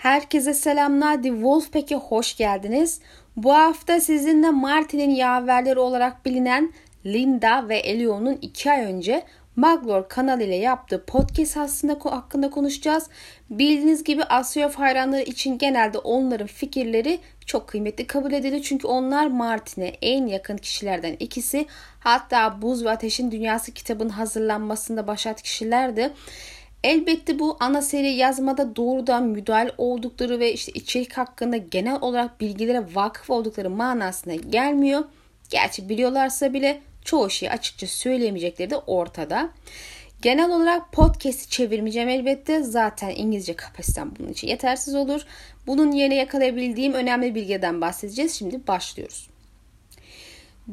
Herkese selamlar. The Wolfpack'e hoş geldiniz. Bu hafta sizinle Martin'in yaverleri olarak bilinen Linda ve Elio'nun iki ay önce Maglor kanal ile yaptığı podcast aslında hakkında konuşacağız. Bildiğiniz gibi Asya hayranları için genelde onların fikirleri çok kıymetli kabul edilir. Çünkü onlar Martin'e en yakın kişilerden ikisi. Hatta Buz ve Ateşin Dünyası kitabının hazırlanmasında başat kişilerdi. Elbette bu ana seri yazmada doğrudan müdahale oldukları ve işte içerik hakkında genel olarak bilgilere vakıf oldukları manasına gelmiyor. Gerçi biliyorlarsa bile çoğu şeyi açıkça söyleyemeyecekleri de ortada. Genel olarak podcast'i çevirmeyeceğim elbette. Zaten İngilizce kapasitem bunun için yetersiz olur. Bunun yerine yakalayabildiğim önemli bilgiden bahsedeceğiz. Şimdi başlıyoruz.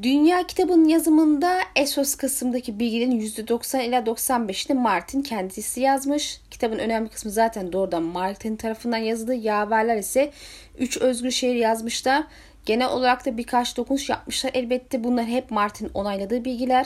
Dünya kitabının yazımında Esos kısımdaki bilgilerin %90 ila 95'ini Martin kendisi yazmış. Kitabın önemli kısmı zaten doğrudan Martin tarafından yazıldı. Yaverler ise 3 özgür şehir yazmışlar. Genel olarak da birkaç dokunuş yapmışlar. Elbette bunlar hep Martin onayladığı bilgiler.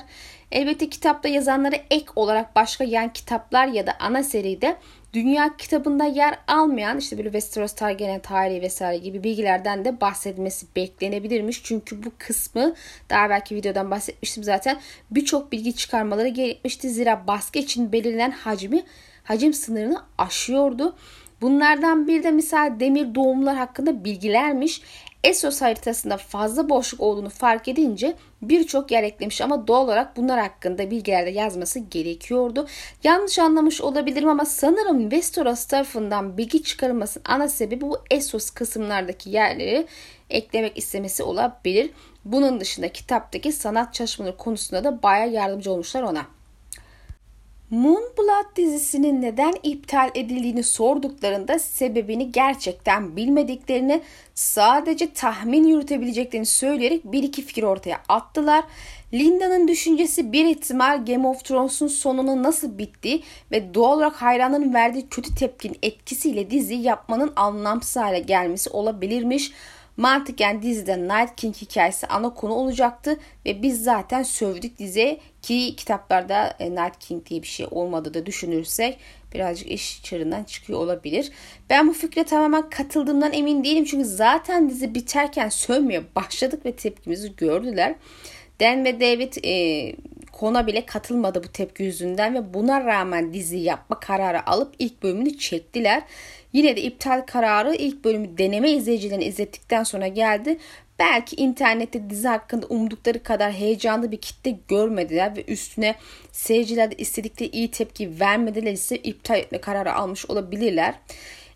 Elbette kitapta yazanlara ek olarak başka yan kitaplar ya da ana seride dünya kitabında yer almayan işte böyle Westeros Targaryen tarihi vesaire gibi bilgilerden de bahsedilmesi beklenebilirmiş. Çünkü bu kısmı daha belki videodan bahsetmiştim zaten birçok bilgi çıkarmaları gerekmişti. Zira baskı için belirlenen hacmi hacim sınırını aşıyordu. Bunlardan bir de misal demir doğumlar hakkında bilgilermiş. Essos haritasında fazla boşluk olduğunu fark edince birçok yer eklemiş ama doğal olarak bunlar hakkında bilgilerde yazması gerekiyordu. Yanlış anlamış olabilirim ama sanırım Westeros tarafından bilgi çıkarılmasının ana sebebi bu Essos kısımlardaki yerleri eklemek istemesi olabilir. Bunun dışında kitaptaki sanat çalışmaları konusunda da baya yardımcı olmuşlar ona. Moonblood dizisinin neden iptal edildiğini sorduklarında sebebini gerçekten bilmediklerini sadece tahmin yürütebileceklerini söyleyerek bir iki fikir ortaya attılar. Linda'nın düşüncesi bir ihtimal Game of Thrones'un sonunun nasıl bittiği ve doğal olarak hayranların verdiği kötü tepkinin etkisiyle dizi yapmanın anlamsız hale gelmesi olabilirmiş. Mantıken dizide Night King hikayesi ana konu olacaktı ve biz zaten sövdük diziye ki kitaplarda e, Night King diye bir şey olmadı da düşünürsek birazcık iş çığırından çıkıyor olabilir. Ben bu fikre tamamen katıldığımdan emin değilim çünkü zaten dizi biterken sövmeye başladık ve tepkimizi gördüler. Dan ve David e, kona bile katılmadı bu tepki yüzünden ve buna rağmen dizi yapma kararı alıp ilk bölümünü çektiler. Yine de iptal kararı ilk bölümü deneme izleyicilerini izlettikten sonra geldi. Belki internette dizi hakkında umdukları kadar heyecanlı bir kitle görmediler ve üstüne seyirciler de istedikleri iyi tepki vermediler ise iptal etme kararı almış olabilirler.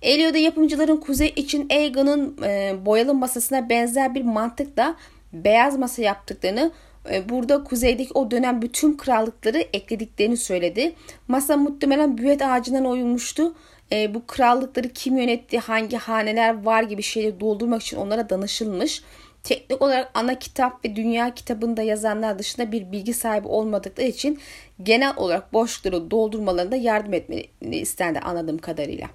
Elio'da yapımcıların Kuzey için Aegon'un e, boyalı masasına benzer bir mantıkla beyaz masa yaptıklarını e, burada kuzeydeki o dönem bütün krallıkları eklediklerini söyledi. Masa muhtemelen büyet ağacından oyulmuştu e, bu krallıkları kim yönetti, hangi haneler var gibi şeyleri doldurmak için onlara danışılmış. Teknik olarak ana kitap ve dünya kitabında yazanlar dışında bir bilgi sahibi olmadıkları için genel olarak boşlukları doldurmalarında yardım etmeni istendi anladığım kadarıyla.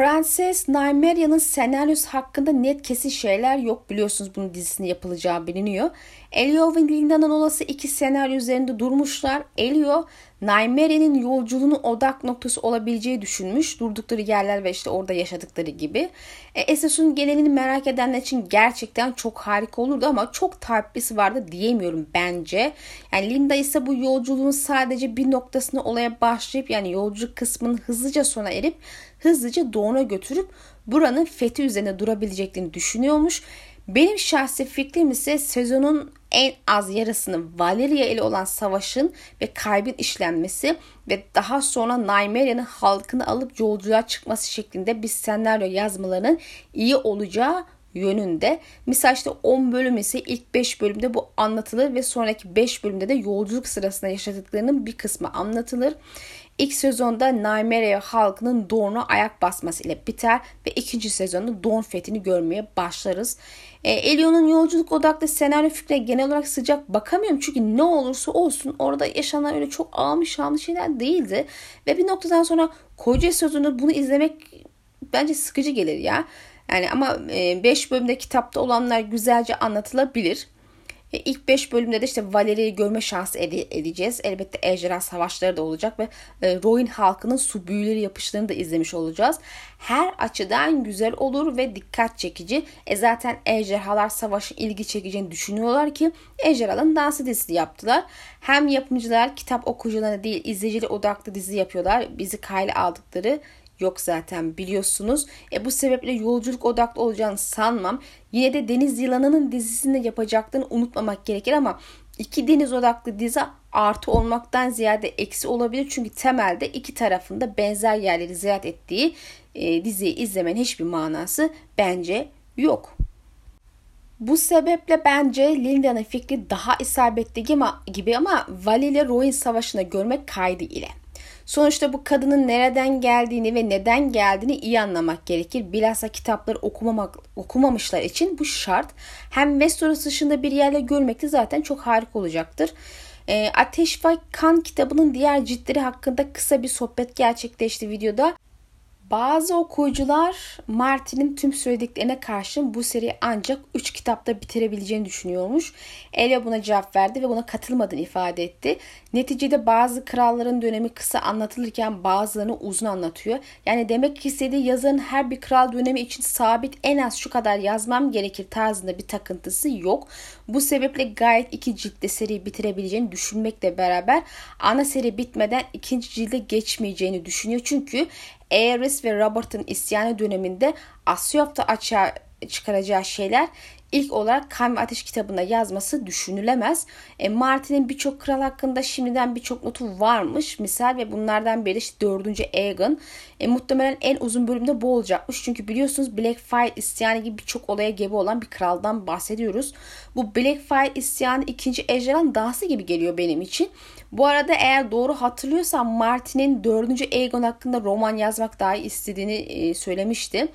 Prenses Nymeria'nın senaryosu hakkında net kesin şeyler yok. Biliyorsunuz bunun dizisini yapılacağı biliniyor. Elio ve Linda'nın olası iki senaryo üzerinde durmuşlar. Elio, Nymeria'nın yolculuğunun odak noktası olabileceği düşünmüş. Durdukları yerler ve işte orada yaşadıkları gibi. E, Esos'un genelini merak edenler için gerçekten çok harika olurdu ama çok tarpisi vardı diyemiyorum bence. Yani Linda ise bu yolculuğun sadece bir noktasına olaya başlayıp yani yolculuk kısmının hızlıca sona erip hızlıca doğuna götürüp buranın fethi üzerine durabileceklerini düşünüyormuş. Benim şahsi fikrim ise sezonun en az yarısını Valeria ile olan savaşın ve kaybın işlenmesi ve daha sonra Nymeria'nın halkını alıp yolculuğa çıkması şeklinde bir senaryo yazmalarının iyi olacağı yönünde. Misal işte 10 bölüm ise ilk 5 bölümde bu anlatılır ve sonraki 5 bölümde de yolculuk sırasında yaşadıklarının bir kısmı anlatılır. İlk sezonda Nymeria halkının Dorne'a ayak basması ile biter ve ikinci sezonda Dorne fethini görmeye başlarız. E, Elion'un yolculuk odaklı senaryo fikrine genel olarak sıcak bakamıyorum. Çünkü ne olursa olsun orada yaşanan öyle çok ağmış şanlı şeyler değildi. Ve bir noktadan sonra koca sözünü bunu izlemek bence sıkıcı gelir ya. Yani ama 5 e, bölümde kitapta olanlar güzelce anlatılabilir. E, ilk 5 bölümde de işte Valeri'yi görme şansı ede- edeceğiz. Elbette ejderha savaşları da olacak ve e, Roin halkının su büyüleri yapışlarını da izlemiş olacağız. Her açıdan güzel olur ve dikkat çekici. E zaten ejderhalar savaşı ilgi çekeceğini düşünüyorlar ki ejderhaların dansı dizisi yaptılar. Hem yapımcılar kitap okuyucularına değil izleyicili odaklı dizi yapıyorlar. Bizi kayla aldıkları yok zaten biliyorsunuz. E bu sebeple yolculuk odaklı olacağını sanmam. Yine de Deniz Yılanı'nın dizisinde yapacaklarını unutmamak gerekir ama iki deniz odaklı dizi artı olmaktan ziyade eksi olabilir. Çünkü temelde iki tarafında benzer yerleri ziyaret ettiği e, diziyi izlemenin hiçbir manası bence yok. Bu sebeple bence Linda'nın fikri daha isabetli gibi ama Vali ile Rowan savaşını görmek kaydı ile. Sonuçta bu kadının nereden geldiğini ve neden geldiğini iyi anlamak gerekir. Bilhassa kitapları okumamak, okumamışlar için bu şart. Hem Westeros dışında bir yerle görmek de zaten çok harika olacaktır. E, Ateş ve Kan kitabının diğer ciltleri hakkında kısa bir sohbet gerçekleşti videoda. Bazı okuyucular Martin'in tüm söylediklerine karşın bu seriyi ancak 3 kitapta bitirebileceğini düşünüyormuş. Elia buna cevap verdi ve buna katılmadığını ifade etti. Neticede bazı kralların dönemi kısa anlatılırken bazılarını uzun anlatıyor. Yani demek istediği yazarın her bir kral dönemi için sabit en az şu kadar yazmam gerekir tarzında bir takıntısı yok. Bu sebeple gayet iki ciltte seriyi bitirebileceğini düşünmekle beraber ana seri bitmeden ikinci cilde geçmeyeceğini düşünüyor. Çünkü Aerys ve Robert'ın isyanı döneminde Asyop'ta açığa çıkaracağı şeyler ilk olarak Kan ve Ateş kitabında yazması düşünülemez. E, Martin'in birçok kral hakkında şimdiden birçok notu varmış. Misal ve bunlardan biri işte 4. Aegon. E, muhtemelen en uzun bölümde bu olacakmış. Çünkü biliyorsunuz Blackfire isyanı gibi birçok olaya gebe olan bir kraldan bahsediyoruz. Bu Blackfire isyanı ikinci ejderhan dansı gibi geliyor benim için. Bu arada eğer doğru hatırlıyorsam Martin'in 4. Aegon hakkında roman yazmak daha istediğini e, söylemişti.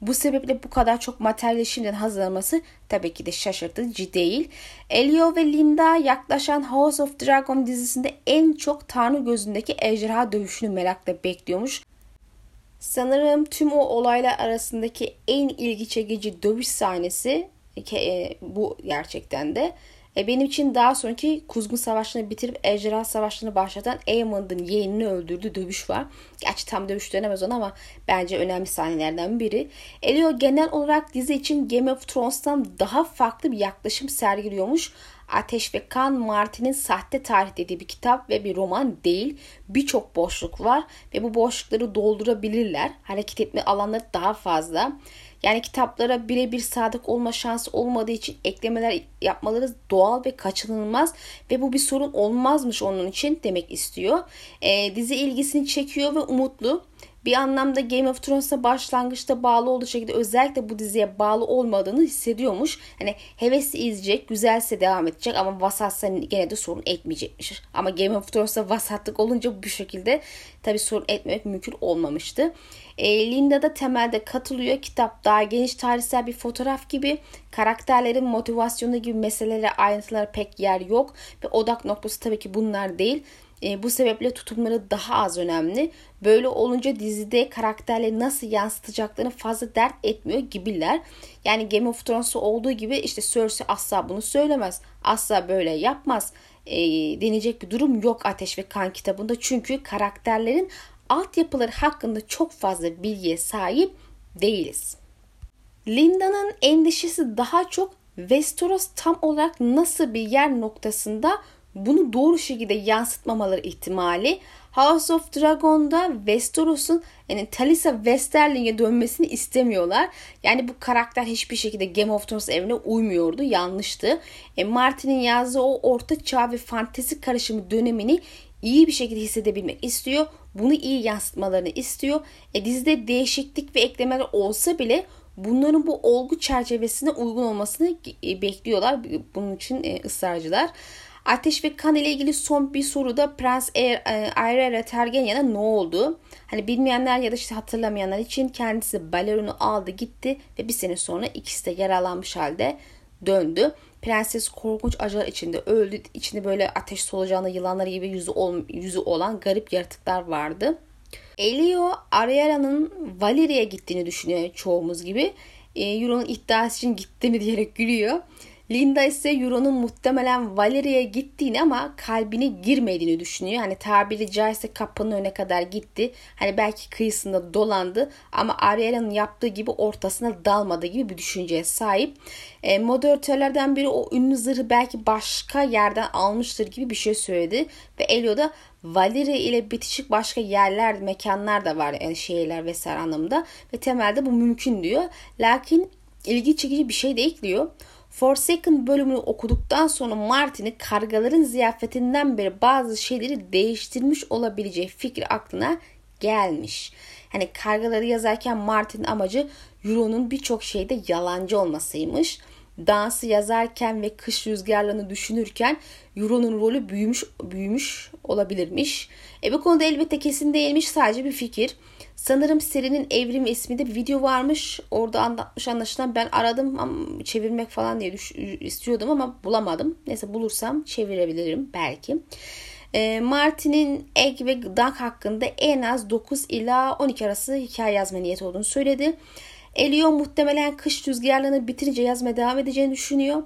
Bu sebeple bu kadar çok materyali şimdiden hazırlaması tabii ki de şaşırtıcı değil. Elio ve Linda yaklaşan House of Dragon dizisinde en çok Tanrı gözündeki ejderha dövüşünü merakla bekliyormuş. Sanırım tüm o olaylar arasındaki en ilgi çekici dövüş sahnesi e, bu gerçekten de. E, benim için daha sonraki Kuzgun Savaşı'nı bitirip Ejderha Savaşı'nı başlatan Aemond'un yeğenini öldürdüğü dövüş var. Gerçi tam dövüş dönemez ona ama bence önemli sahnelerden biri. Elio genel olarak dizi için Game of Thrones'tan daha farklı bir yaklaşım sergiliyormuş. Ateş ve Kan Martin'in sahte tarih dediği bir kitap ve bir roman değil. Birçok boşluk var ve bu boşlukları doldurabilirler. Hareket etme alanları daha fazla. Yani kitaplara birebir sadık olma şansı olmadığı için eklemeler yapmaları doğal ve kaçınılmaz ve bu bir sorun olmazmış onun için demek istiyor. E, dizi ilgisini çekiyor ve umutlu. Bir anlamda Game of Thrones'a başlangıçta bağlı olduğu şekilde özellikle bu diziye bağlı olmadığını hissediyormuş. Hani hevesli izleyecek, güzelse devam edecek ama vasatsa gene de sorun etmeyecekmiş. Ama Game of Thrones'ta vasatlık olunca bu şekilde tabi sorun etmemek mümkün olmamıştı. E, Linda da temelde katılıyor. Kitap daha geniş tarihsel bir fotoğraf gibi. Karakterlerin motivasyonu gibi meselelere ayrıntılara pek yer yok. Ve odak noktası tabii ki bunlar değil. E, bu sebeple tutumları daha az önemli. Böyle olunca dizide karakterleri nasıl yansıtacaklarını fazla dert etmiyor gibiler. Yani Game of Thrones'ta olduğu gibi işte Cersei asla bunu söylemez. Asla böyle yapmaz. E, denecek bir durum yok Ateş ve Kan kitabında. Çünkü karakterlerin altyapıları hakkında çok fazla bilgiye sahip değiliz. Linda'nın endişesi daha çok Westeros tam olarak nasıl bir yer noktasında bunu doğru şekilde yansıtmamaları ihtimali House of Dragon'da Westeros'un yani Talisa Westerling'e dönmesini istemiyorlar. Yani bu karakter hiçbir şekilde Game of Thrones evine uymuyordu. Yanlıştı. E, Martin'in yazdığı o orta çağ ve fantezi karışımı dönemini iyi bir şekilde hissedebilmek istiyor. Bunu iyi yansıtmalarını istiyor. E, dizide değişiklik ve eklemeler olsa bile bunların bu olgu çerçevesine uygun olmasını e, bekliyorlar. Bunun için e, ısrarcılar. Ateş ve kan ile ilgili son bir soruda Prens Aerys e, Targaryen'a ne oldu? Hani bilmeyenler ya da işte hatırlamayanlar için kendisi Balerin'i aldı gitti ve bir sene sonra ikisi de yaralanmış halde döndü. Prenses korkunç acılar içinde öldü. İçinde böyle ateş solucanlı yılanları gibi yüzü, ol, yüzü olan garip yaratıklar vardı. Elio Ariela'nın Valeria'ya gittiini düşünüyor çoğumuz gibi. E, Euron'un iddiası için gitti mi diyerek gülüyor. Linda ise Euro'nun muhtemelen Valeria'ya gittiğini ama kalbine girmediğini düşünüyor. Hani tabiri caizse kapının önüne kadar gitti. Hani belki kıyısında dolandı ama Ariela'nın yaptığı gibi ortasına dalmadı gibi bir düşünceye sahip. E, moderatörlerden biri o ünlü zırhı belki başka yerden almıştır gibi bir şey söyledi. Ve Elio da Valeria ile bitişik başka yerler, mekanlar da var yani şehirler vesaire anlamında ve temelde bu mümkün diyor. Lakin ilgi çekici bir şey de ekliyor. Forsaken bölümünü okuduktan sonra Martin'i kargaların ziyafetinden beri bazı şeyleri değiştirmiş olabileceği fikri aklına gelmiş. Hani kargaları yazarken Martin'in amacı Euro'nun birçok şeyde yalancı olmasıymış dansı yazarken ve kış rüzgarlarını düşünürken Euro'nun rolü büyümüş büyümüş olabilirmiş. E bu konuda elbette kesin değilmiş sadece bir fikir. Sanırım serinin evrim isminde bir video varmış. Orada anlatmış anlaşılan ben aradım ama çevirmek falan diye düş- istiyordum ama bulamadım. Neyse bulursam çevirebilirim belki. E, Martin'in Egg ve Duck hakkında en az 9 ila 12 arası hikaye yazma niyeti olduğunu söyledi. Elio muhtemelen kış rüzgarlarını bitirince yazmaya devam edeceğini düşünüyor.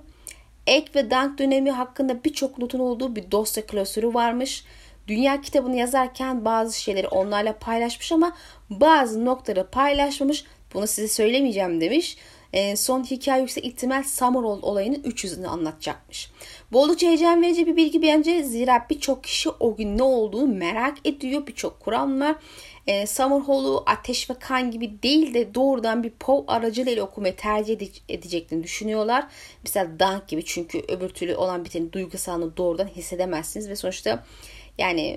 Ek ve Dank dönemi hakkında birçok notun olduğu bir dosya klasörü varmış. Dünya kitabını yazarken bazı şeyleri onlarla paylaşmış ama bazı noktaları paylaşmamış. Bunu size söylemeyeceğim demiş. E, son hikaye yüksek ihtimal Summerall olayının 300'ünü anlatacakmış. Bu oldukça heyecan verici bir bilgi bence. Zira birçok kişi o gün ne olduğunu merak ediyor. Birçok kuram var e, Summerhall'u ateş ve kan gibi değil de doğrudan bir POV aracılığıyla okumayı tercih edeceklerini düşünüyorlar. Mesela Dunk gibi çünkü öbür türlü olan biteni duygusalını doğrudan hissedemezsiniz ve sonuçta yani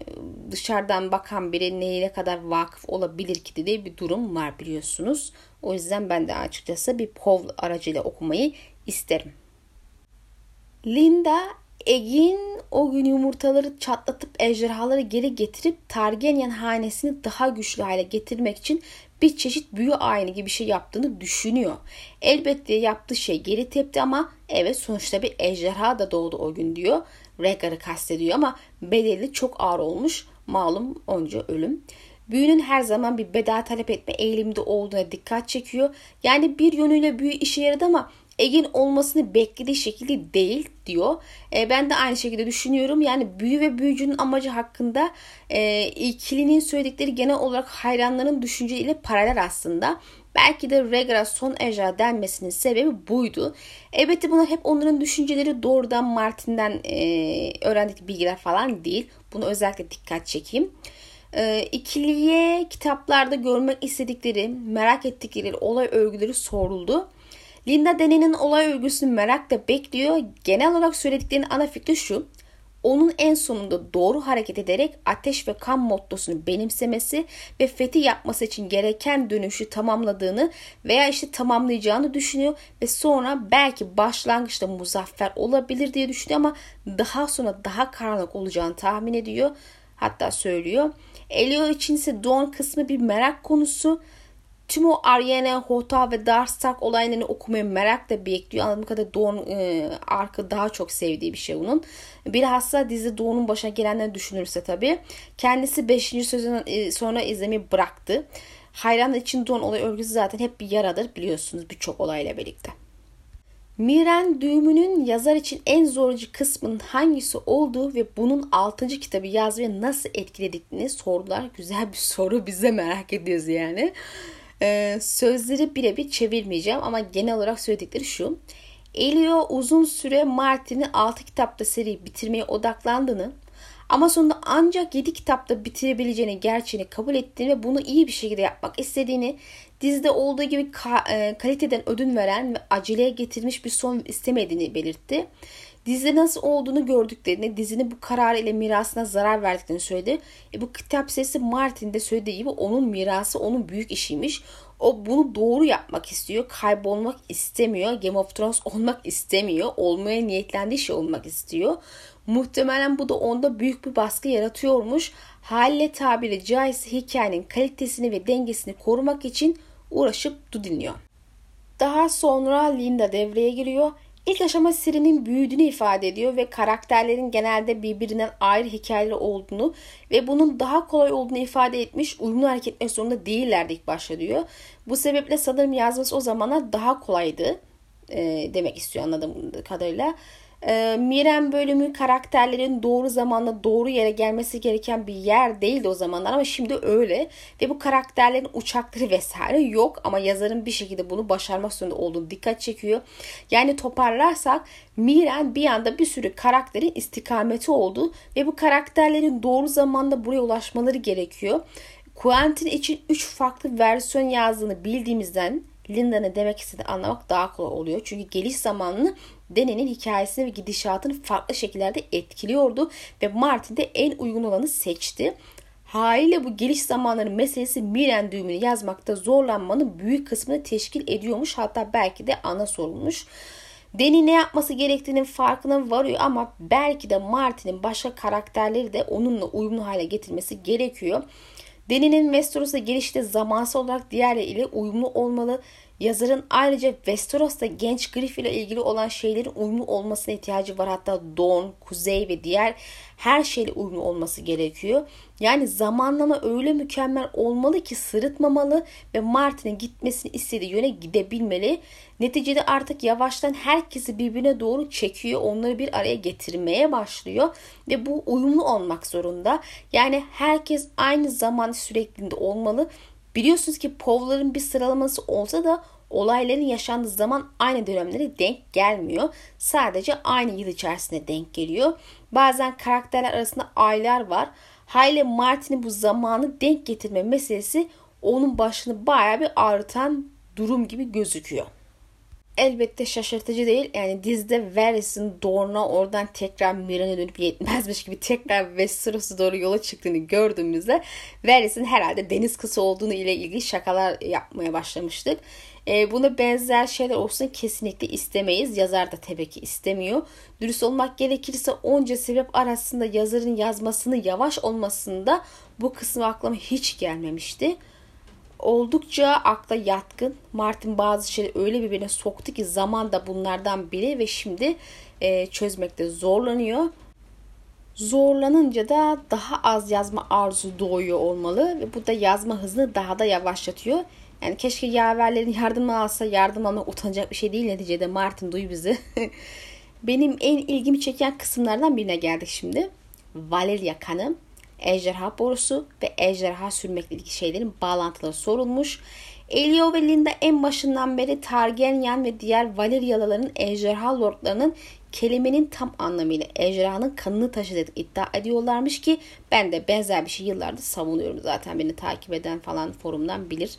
dışarıdan bakan biri neye kadar vakıf olabilir ki diye bir durum var biliyorsunuz. O yüzden ben de açıkçası bir POV aracıyla okumayı isterim. Linda Egin o gün yumurtaları çatlatıp ejderhaları geri getirip Targaryen hanesini daha güçlü hale getirmek için bir çeşit büyü ayini gibi bir şey yaptığını düşünüyor. Elbette yaptığı şey geri tepti ama evet sonuçta bir ejderha da doğdu o gün diyor. Rhaegar'ı kastediyor ama bedeli çok ağır olmuş. Malum onca ölüm. Büyünün her zaman bir bedel talep etme eğilimde olduğuna dikkat çekiyor. Yani bir yönüyle büyü işe yaradı ama Egin olmasını beklediği şekilde değil diyor. E, ben de aynı şekilde düşünüyorum. Yani büyü ve büyücünün amacı hakkında e, ikilinin söyledikleri genel olarak hayranların düşünceleriyle paralel aslında. Belki de Rhaegar'a son ejderha denmesinin sebebi buydu. Elbette bunlar hep onların düşünceleri doğrudan Martin'den e, öğrendikleri bilgiler falan değil. Bunu özellikle dikkat çekeyim. E, ikiliye kitaplarda görmek istedikleri, merak ettikleri olay örgüleri soruldu. Linda Deni'nin olay örgüsünü merakla bekliyor. Genel olarak söylediklerinin ana fikri şu. Onun en sonunda doğru hareket ederek ateş ve kan mottosunu benimsemesi ve fethi yapması için gereken dönüşü tamamladığını veya işte tamamlayacağını düşünüyor ve sonra belki başlangıçta muzaffer olabilir diye düşünüyor ama daha sonra daha karanlık olacağını tahmin ediyor. Hatta söylüyor. Elio için ise Dawn kısmı bir merak konusu. Tüm o Ariana, Hota ve Darkstark olaylarını okumayı merakla bekliyor. Anladığım kadarıyla Dawn e, arkı daha çok sevdiği bir şey onun. Bilhassa dizi Dawn'un başına gelenleri düşünürse tabii. Kendisi 5. sezon e, sonra izlemeyi bıraktı. Hayranlar için Dawn olay örgüsü zaten hep bir yaradır biliyorsunuz birçok olayla birlikte. Miren düğümünün yazar için en zorcu kısmının hangisi olduğu ve bunun 6. kitabı yazmaya nasıl etkilediğini sordular. Güzel bir soru bize merak ediyoruz yani. Ee, sözleri birebir çevirmeyeceğim ama genel olarak söyledikleri şu. Elio uzun süre Martin'in 6 kitapta seri bitirmeye odaklandığını ama sonunda ancak 7 kitapta bitirebileceğini gerçeğini kabul ettiğini ve bunu iyi bir şekilde yapmak istediğini dizide olduğu gibi ka- e, kaliteden ödün veren ve aceleye getirmiş bir son istemediğini belirtti. Dizide nasıl olduğunu gördüklerini, dizinin bu kararı ile mirasına zarar verdiklerini söyledi. E, bu kitap serisi Martin'de söylediği gibi onun mirası onun büyük işiymiş. O bunu doğru yapmak istiyor. Kaybolmak istemiyor. Game of Thrones olmak istemiyor. Olmaya niyetlendiği şey olmak istiyor. Muhtemelen bu da onda büyük bir baskı yaratıyormuş. Halle tabiri caizse hikayenin kalitesini ve dengesini korumak için uğraşıp dinliyor. Daha sonra Linda devreye giriyor. İlk aşama serinin büyüdüğünü ifade ediyor ve karakterlerin genelde birbirinden ayrı hikayeleri olduğunu ve bunun daha kolay olduğunu ifade etmiş uyumlu hareket etmek zorunda değillerdi ilk başta diyor. Bu sebeple sanırım yazması o zamanlar daha kolaydı. e, demek istiyor anladığım kadarıyla. E, Miren bölümü karakterlerin doğru zamanda doğru yere gelmesi gereken bir yer değildi o zamanlar ama şimdi öyle. Ve bu karakterlerin uçakları vesaire yok ama yazarın bir şekilde bunu başarmak zorunda olduğunu dikkat çekiyor. Yani toparlarsak Miren bir anda bir sürü karakterin istikameti oldu ve bu karakterlerin doğru zamanda buraya ulaşmaları gerekiyor. Quentin için 3 farklı versiyon yazdığını bildiğimizden Linda ne demek istediğini anlamak daha kolay oluyor. Çünkü geliş zamanını Deni'nin hikayesini ve gidişatını farklı şekillerde etkiliyordu ve Martin de en uygun olanı seçti. Haliyle bu geliş zamanları meselesi Miren düğümünü yazmakta zorlanmanın büyük kısmını teşkil ediyormuş. Hatta belki de ana sorulmuş. Deni ne yapması gerektiğinin farkına varıyor ama belki de Martin'in başka karakterleri de onunla uyumlu hale getirmesi gerekiyor. Deni'nin Westeros'a gelişte zamansal olarak diğerleriyle uyumlu olmalı. Yazarın ayrıca Westeros'ta genç Griff ile ilgili olan şeylerin uyumlu olmasına ihtiyacı var. Hatta Don, Kuzey ve diğer her şeyle uyumlu olması gerekiyor. Yani zamanlama öyle mükemmel olmalı ki sırıtmamalı ve Martin'in gitmesini istediği yöne gidebilmeli. Neticede artık yavaştan herkesi birbirine doğru çekiyor. Onları bir araya getirmeye başlıyor ve bu uyumlu olmak zorunda. Yani herkes aynı zaman sürekliliğinde olmalı. Biliyorsunuz ki povların bir sıralaması olsa da olayların yaşandığı zaman aynı dönemlere denk gelmiyor. Sadece aynı yıl içerisinde denk geliyor. Bazen karakterler arasında aylar var. Hayle Martin'in bu zamanı denk getirme meselesi onun başını baya bir ağrıtan durum gibi gözüküyor elbette şaşırtıcı değil. Yani dizide Varys'in Dorne'a oradan tekrar Miran'a dönüp yetmezmiş gibi tekrar Westeros'a doğru yola çıktığını gördüğümüzde Varys'in herhalde deniz kızı olduğunu ile ilgili şakalar yapmaya başlamıştık. E, buna benzer şeyler olsun kesinlikle istemeyiz. Yazar da tabii ki istemiyor. Dürüst olmak gerekirse onca sebep arasında yazarın yazmasını yavaş olmasında bu kısmı aklıma hiç gelmemişti oldukça akla yatkın. Martin bazı şeyleri öyle birbirine soktu ki zaman da bunlardan biri ve şimdi e, çözmekte zorlanıyor. Zorlanınca da daha az yazma arzu doğuyor olmalı ve bu da yazma hızını daha da yavaşlatıyor. Yani keşke yaverlerin yardımını alsa yardım almak utanacak bir şey değil neticede Martin duy bizi. Benim en ilgimi çeken kısımlardan birine geldik şimdi. Valeria Kanım ejderha borusu ve ejderha sürmekle ilgili şeylerin bağlantıları sorulmuş. Elio ve Linda en başından beri Targaryen ve diğer Valeryalıların ejderha lordlarının kelimenin tam anlamıyla ejderhanın kanını taşıdığını iddia ediyorlarmış ki ben de benzer bir şey yıllardır savunuyorum zaten beni takip eden falan forumdan bilir.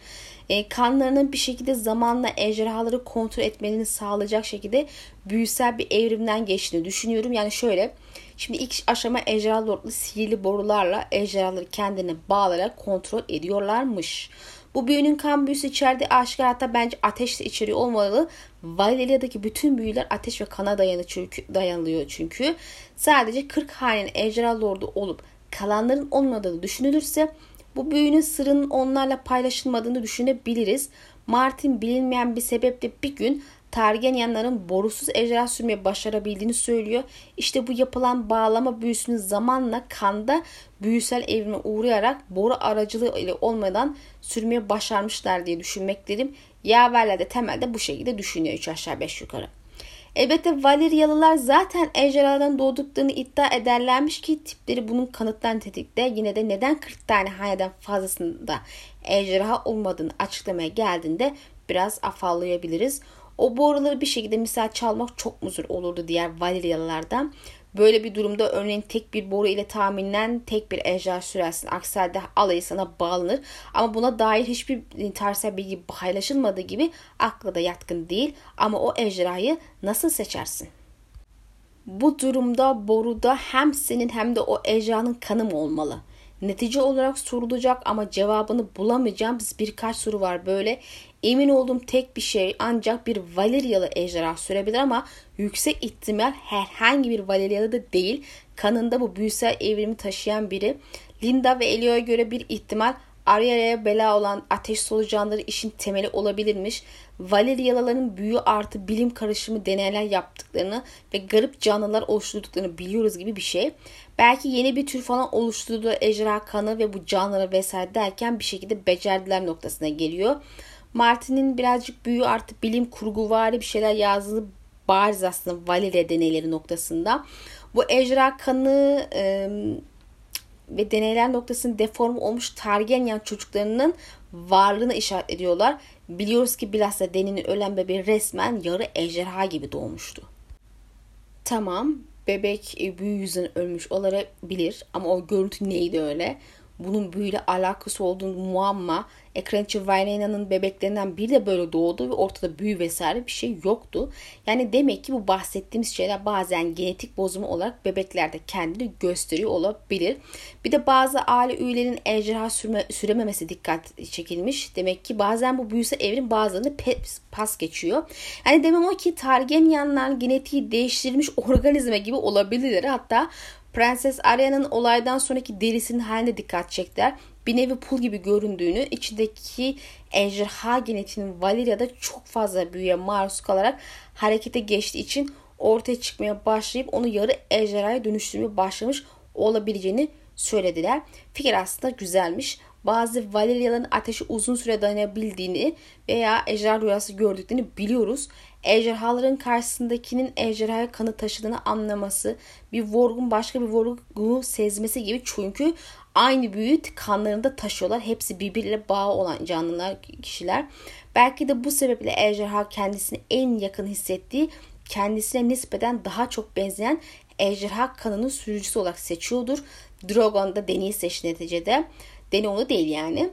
E, kanlarının bir şekilde zamanla ejderhaları kontrol etmelerini sağlayacak şekilde büyüsel bir evrimden geçtiğini düşünüyorum. Yani şöyle Şimdi ilk aşama ejderha lordlu sihirli borularla ejderhaları kendine bağlayarak kontrol ediyorlarmış. Bu büyünün kan büyüsü içerdiği aşikar hatta bence ateş de içeriği olmalı. Valeria'daki bütün büyüler ateş ve kana dayanı çünkü, dayanılıyor çünkü. Sadece 40 hanenin ejderha lordu olup kalanların olmadığını düşünülürse bu büyünün sırrının onlarla paylaşılmadığını düşünebiliriz. Martin bilinmeyen bir sebeple bir gün Targaryenların borusuz ejderha sürmeyi başarabildiğini söylüyor. İşte bu yapılan bağlama büyüsünün zamanla kanda büyüsel evrime uğrayarak boru aracılığı ile olmadan sürmeyi başarmışlar diye düşünmektedim. Yaverler de temelde bu şekilde düşünüyor 3 aşağı 5 yukarı. Elbette Valeryalılar zaten ejderhadan doğduklarını iddia ederlermiş ki tipleri bunun kanıttan tetikte. Yine de neden 40 tane haneden fazlasında ejderha olmadığını açıklamaya geldiğinde biraz afallayabiliriz. O boruları bir şekilde misal çalmak çok mu zor olurdu diğer Valeryalılardan. Böyle bir durumda örneğin tek bir boru ile tahminen tek bir ejder sürersin. Aksi halde alayı sana bağlanır. Ama buna dair hiçbir tarihsel bilgi paylaşılmadığı gibi akla da yatkın değil. Ama o ejderhayı nasıl seçersin? Bu durumda boruda hem senin hem de o ejderhanın kanı mı olmalı? Netice olarak sorulacak ama cevabını bulamayacağımız birkaç soru var böyle. Emin olduğum tek bir şey ancak bir Valeryalı ejderha sürebilir ama yüksek ihtimal herhangi bir Valeryalı da değil. Kanında bu büyüsel evrimi taşıyan biri. Linda ve Elio'ya göre bir ihtimal Arya'ya bela olan ateş solucanları işin temeli olabilirmiş. Valeryalıların büyü artı bilim karışımı deneyler yaptıklarını ve garip canlılar oluşturduklarını biliyoruz gibi bir şey. Belki yeni bir tür falan oluşturduğu ejderha kanı ve bu canlıları vesaire derken bir şekilde becerdiler noktasına geliyor. Martin'in birazcık büyü artı bilim kurguvari bir şeyler yazdığı bariz aslında Valeria deneyleri noktasında. Bu ejra kanı e, ve deneyler noktasının deform olmuş Targaryen çocuklarının varlığını işaret ediyorlar. Biliyoruz ki bilhassa Deni'nin ölen bebeği resmen yarı ejderha gibi doğmuştu. Tamam bebek e, büyü yüzünden ölmüş olabilir ama o görüntü neydi öyle? Bunun büyüyle alakası olduğunu muamma Ekrançı Valena'nın bebeklerinden biri de böyle doğdu ve ortada büyü vesaire bir şey yoktu. Yani demek ki bu bahsettiğimiz şeyler bazen genetik bozumu olarak bebeklerde kendini gösteriyor olabilir. Bir de bazı aile üyelerinin ejderha sürme, sürememesi dikkat çekilmiş. Demek ki bazen bu büyüse evrin bazılarını pas geçiyor. Yani demem o ki Targaryenlar genetiği değiştirilmiş organizma gibi olabilirler. Hatta Prenses Arya'nın olaydan sonraki derisinin haline dikkat çektiler bir nevi pul gibi göründüğünü, içindeki ejderha genetiğinin Valeria'da çok fazla büyüye maruz kalarak harekete geçtiği için ortaya çıkmaya başlayıp onu yarı ejderhaya dönüştürmeye başlamış olabileceğini söylediler. Fikir aslında güzelmiş. Bazı Valeria'ların ateşi uzun süre dayanabildiğini veya ejderha rüyası gördüklerini biliyoruz. Ejderhaların karşısındakinin ejderhaya kanı taşıdığını anlaması, bir vorgun başka bir vorgunu sezmesi gibi çünkü aynı büyü kanlarında taşıyorlar. Hepsi birbiriyle bağı olan canlılar, kişiler. Belki de bu sebeple ejderha kendisini en yakın hissettiği, kendisine nispeten daha çok benzeyen ejderha kanının sürücüsü olarak seçiyordur. Drogon da Dany'i seçti neticede. Dany onu değil yani.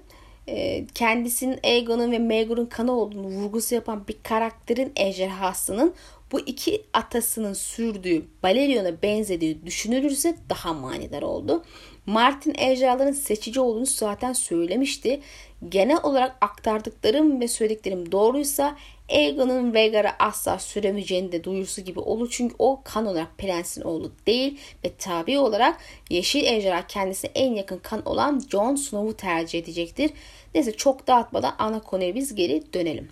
Ee, kendisinin Aegon'un ve Maegor'un kanı olduğunu vurgusu yapan bir karakterin ejderhasının bu iki atasının sürdüğü Balerion'a benzediği düşünülürse daha manidar oldu. Martin ejderhaların seçici olduğunu zaten söylemişti. Genel olarak aktardıklarım ve söylediklerim doğruysa Aegon'un Vhagar'a asla süremeyeceğini de duyursu gibi olur. Çünkü o kan olarak prensin oğlu değil ve tabi olarak Yeşil Ejderha kendisine en yakın kan olan Jon Snow'u tercih edecektir. Neyse çok dağıtmadan ana konuya biz geri dönelim.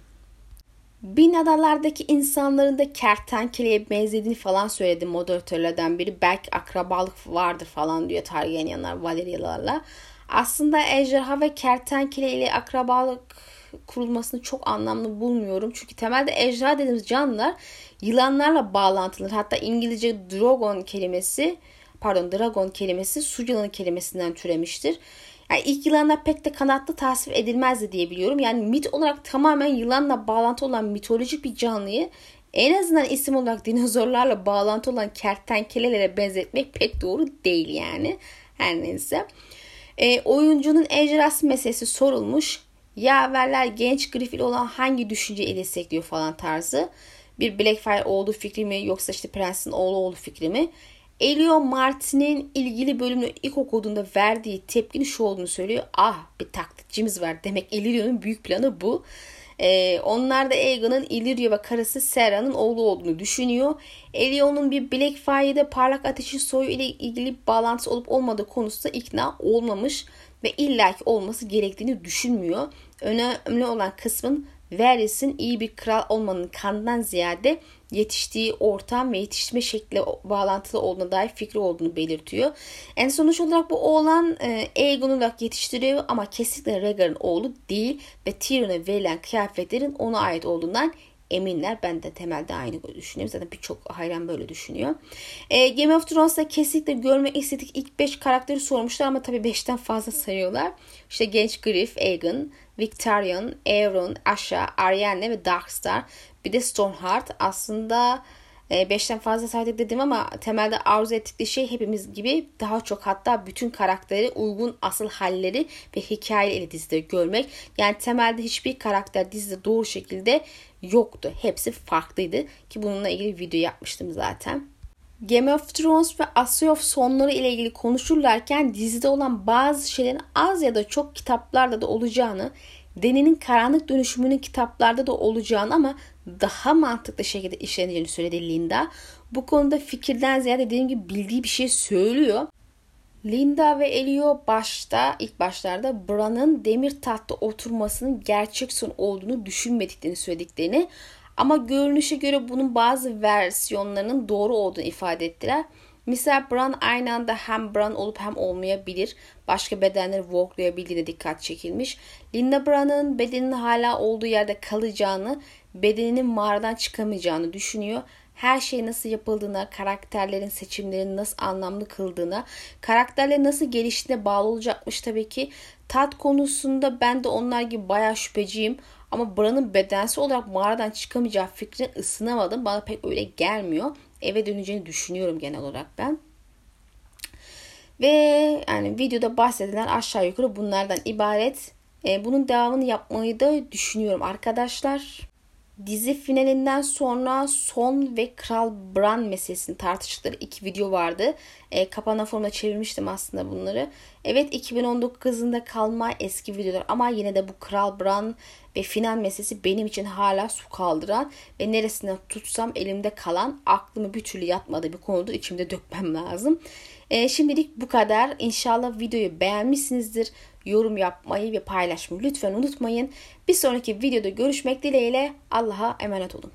Bin adalardaki insanların da kertenkeleye benzediğini falan söyledi moderatörlerden biri. Belki akrabalık vardır falan diyor Targaryenlar Valeryalarla. Aslında ejderha ve kertenkele ile akrabalık kurulmasını çok anlamlı bulmuyorum. Çünkü temelde ejderha dediğimiz canlılar yılanlarla bağlantılı. Hatta İngilizce dragon kelimesi pardon dragon kelimesi su yılanı kelimesinden türemiştir. Yani ilk yılanlar pek de kanatlı tasvir edilmezdi diye biliyorum. Yani mit olarak tamamen yılanla bağlantı olan mitolojik bir canlıyı en azından isim olarak dinozorlarla bağlantı olan kertenkelelere benzetmek pek doğru değil yani. Her neyse. E, oyuncunun ejderhası meselesi sorulmuş. Yaverler genç Griffith olan hangi düşünceyi destekliyor falan tarzı. Bir Blackfire olduğu fikri mi yoksa işte Prensin oğlu olduğu fikri mi? Elio Martin'in ilgili bölümünü ilk okuduğunda verdiği tepkinin şu olduğunu söylüyor. Ah bir taklitçimiz var. Demek Illyrio'nun büyük planı bu. Ee, onlar da Aegon'un Illyrio ve karısı Sera'nın oğlu olduğunu düşünüyor. Elio'nun bir Blackfire'de parlak ateşin soyu ile ilgili bağlantısı olup olmadığı konusunda ikna olmamış ve illaki olması gerektiğini düşünmüyor. Önemli olan kısmın Varys'in iyi bir kral olmanın kandan ziyade yetiştiği ortam ve yetişme şekli bağlantılı olduğuna dair fikri olduğunu belirtiyor. En sonuç olarak bu oğlan e, olarak yetiştiriyor ama kesinlikle Rhaegar'ın oğlu değil ve Tyrion'a verilen kıyafetlerin ona ait olduğundan eminler. Ben de temelde aynı düşünüyorum. Zaten birçok hayran böyle düşünüyor. E, Game of Thrones'ta kesinlikle görmek istedik ilk 5 karakteri sormuşlar ama tabii 5'ten fazla sayıyorlar. İşte genç Griff, Aegon, Victorian, Aeron, Asha, Arianne ve Darkstar. Bir de Stoneheart. Aslında 5'ten e, fazla saydık dedim ama temelde arzu ettikleri şey hepimiz gibi daha çok hatta bütün karakteri uygun asıl halleri ve hikayeleri dizide görmek. Yani temelde hiçbir karakter dizide doğru şekilde yoktu. Hepsi farklıydı ki bununla ilgili video yapmıştım zaten. Game of Thrones ve Asya of sonları ile ilgili konuşurlarken dizide olan bazı şeylerin az ya da çok kitaplarda da olacağını, Deni'nin karanlık dönüşümünün kitaplarda da olacağını ama daha mantıklı şekilde işleneceğini söyledi Linda. Bu konuda fikirden ziyade dediğim gibi bildiği bir şey söylüyor. Linda ve Elio başta ilk başlarda Bran'ın demir tahtta oturmasının gerçek son olduğunu düşünmediklerini söylediklerini ama görünüşe göre bunun bazı versiyonlarının doğru olduğunu ifade ettiler. Misal Bran aynı anda hem Bran olup hem olmayabilir. Başka bedenleri walklayabildiğine dikkat çekilmiş. Linda Bran'ın bedeninin hala olduğu yerde kalacağını, bedeninin mağaradan çıkamayacağını düşünüyor her şey nasıl yapıldığına, karakterlerin seçimlerini nasıl anlamlı kıldığına, karakterlerin nasıl geliştiğine bağlı olacakmış tabii ki. Tat konusunda ben de onlar gibi bayağı şüpheciyim. Ama Bran'ın bedensi olarak mağaradan çıkamayacağı fikrine ısınamadım. Bana pek öyle gelmiyor. Eve döneceğini düşünüyorum genel olarak ben. Ve yani videoda bahsedilen aşağı yukarı bunlardan ibaret. E, bunun devamını yapmayı da düşünüyorum arkadaşlar. Dizi finalinden sonra Son ve Kral Bran meselesini tartıştıkları iki video vardı. E, kapana formda çevirmiştim aslında bunları. Evet 2019 yılında kalma eski videolar ama yine de bu Kral Bran ve final meselesi benim için hala su kaldıran ve neresinden tutsam elimde kalan aklımı bir türlü yatmadığı bir konuda içimde dökmem lazım. E, şimdilik bu kadar. İnşallah videoyu beğenmişsinizdir yorum yapmayı ve paylaşmayı lütfen unutmayın. Bir sonraki videoda görüşmek dileğiyle Allah'a emanet olun.